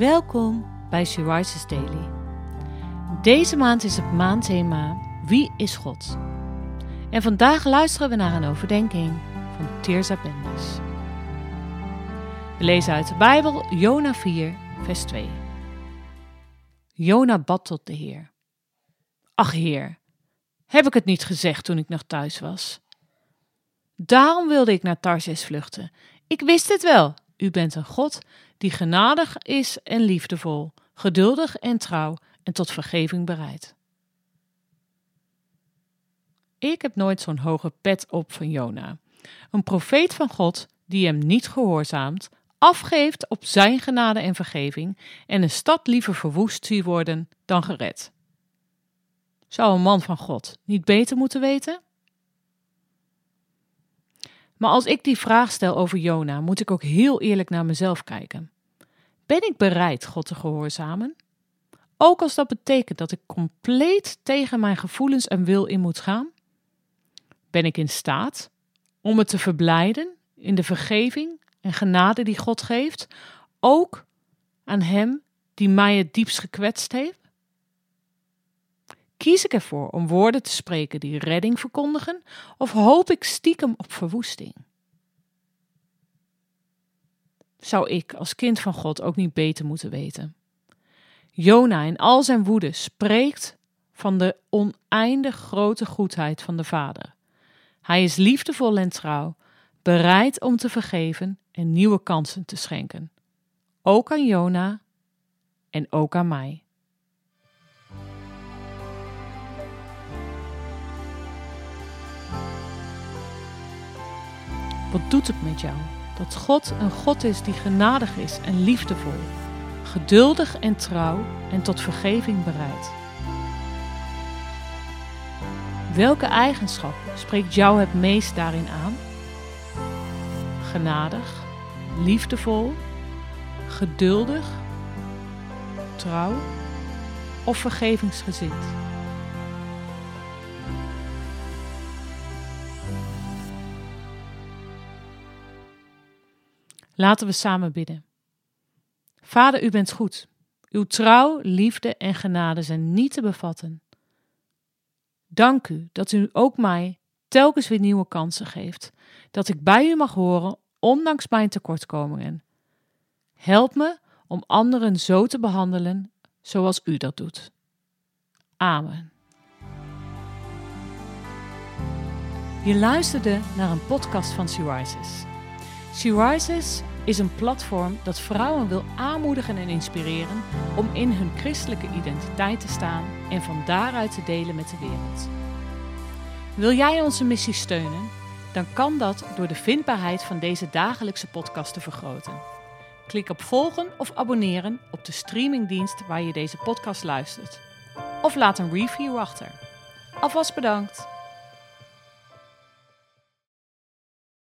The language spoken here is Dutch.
Welkom bij She Daily. Deze maand is het maandthema Wie is God? En vandaag luisteren we naar een overdenking van Teerza Bendis. We lezen uit de Bijbel Jona 4, vers 2. Jona bad tot de Heer. Ach Heer, heb ik het niet gezegd toen ik nog thuis was? Daarom wilde ik naar Tarsis vluchten. Ik wist het wel. U bent een God die genadig is en liefdevol, geduldig en trouw en tot vergeving bereid. Ik heb nooit zo'n hoge pet op van Jona. Een profeet van God die hem niet gehoorzaamt, afgeeft op zijn genade en vergeving en een stad liever verwoest zie worden dan gered. Zou een man van God niet beter moeten weten? Maar als ik die vraag stel over Jona, moet ik ook heel eerlijk naar mezelf kijken. Ben ik bereid God te gehoorzamen? Ook als dat betekent dat ik compleet tegen mijn gevoelens en wil in moet gaan? Ben ik in staat om me te verblijden in de vergeving en genade die God geeft, ook aan Hem die mij het diepst gekwetst heeft? Kies ik ervoor om woorden te spreken die redding verkondigen, of hoop ik stiekem op verwoesting? Zou ik als kind van God ook niet beter moeten weten? Jona in al zijn woede spreekt van de oneindig grote goedheid van de Vader. Hij is liefdevol en trouw, bereid om te vergeven en nieuwe kansen te schenken. Ook aan Jona en ook aan mij. Wat doet het met jou dat God een God is die genadig is en liefdevol, geduldig en trouw en tot vergeving bereid? Welke eigenschap spreekt jou het meest daarin aan? Genadig, liefdevol, geduldig, trouw of vergevingsgezind? Laten we samen bidden. Vader, u bent goed. Uw trouw, liefde en genade zijn niet te bevatten. Dank u dat u ook mij telkens weer nieuwe kansen geeft, dat ik bij u mag horen, ondanks mijn tekortkomingen. Help me om anderen zo te behandelen zoals u dat doet. Amen. Je luisterde naar een podcast van She Rises. Is een platform dat vrouwen wil aanmoedigen en inspireren om in hun christelijke identiteit te staan en van daaruit te delen met de wereld. Wil jij onze missie steunen? Dan kan dat door de vindbaarheid van deze dagelijkse podcast te vergroten. Klik op volgen of abonneren op de streamingdienst waar je deze podcast luistert. Of laat een review achter. Alvast bedankt!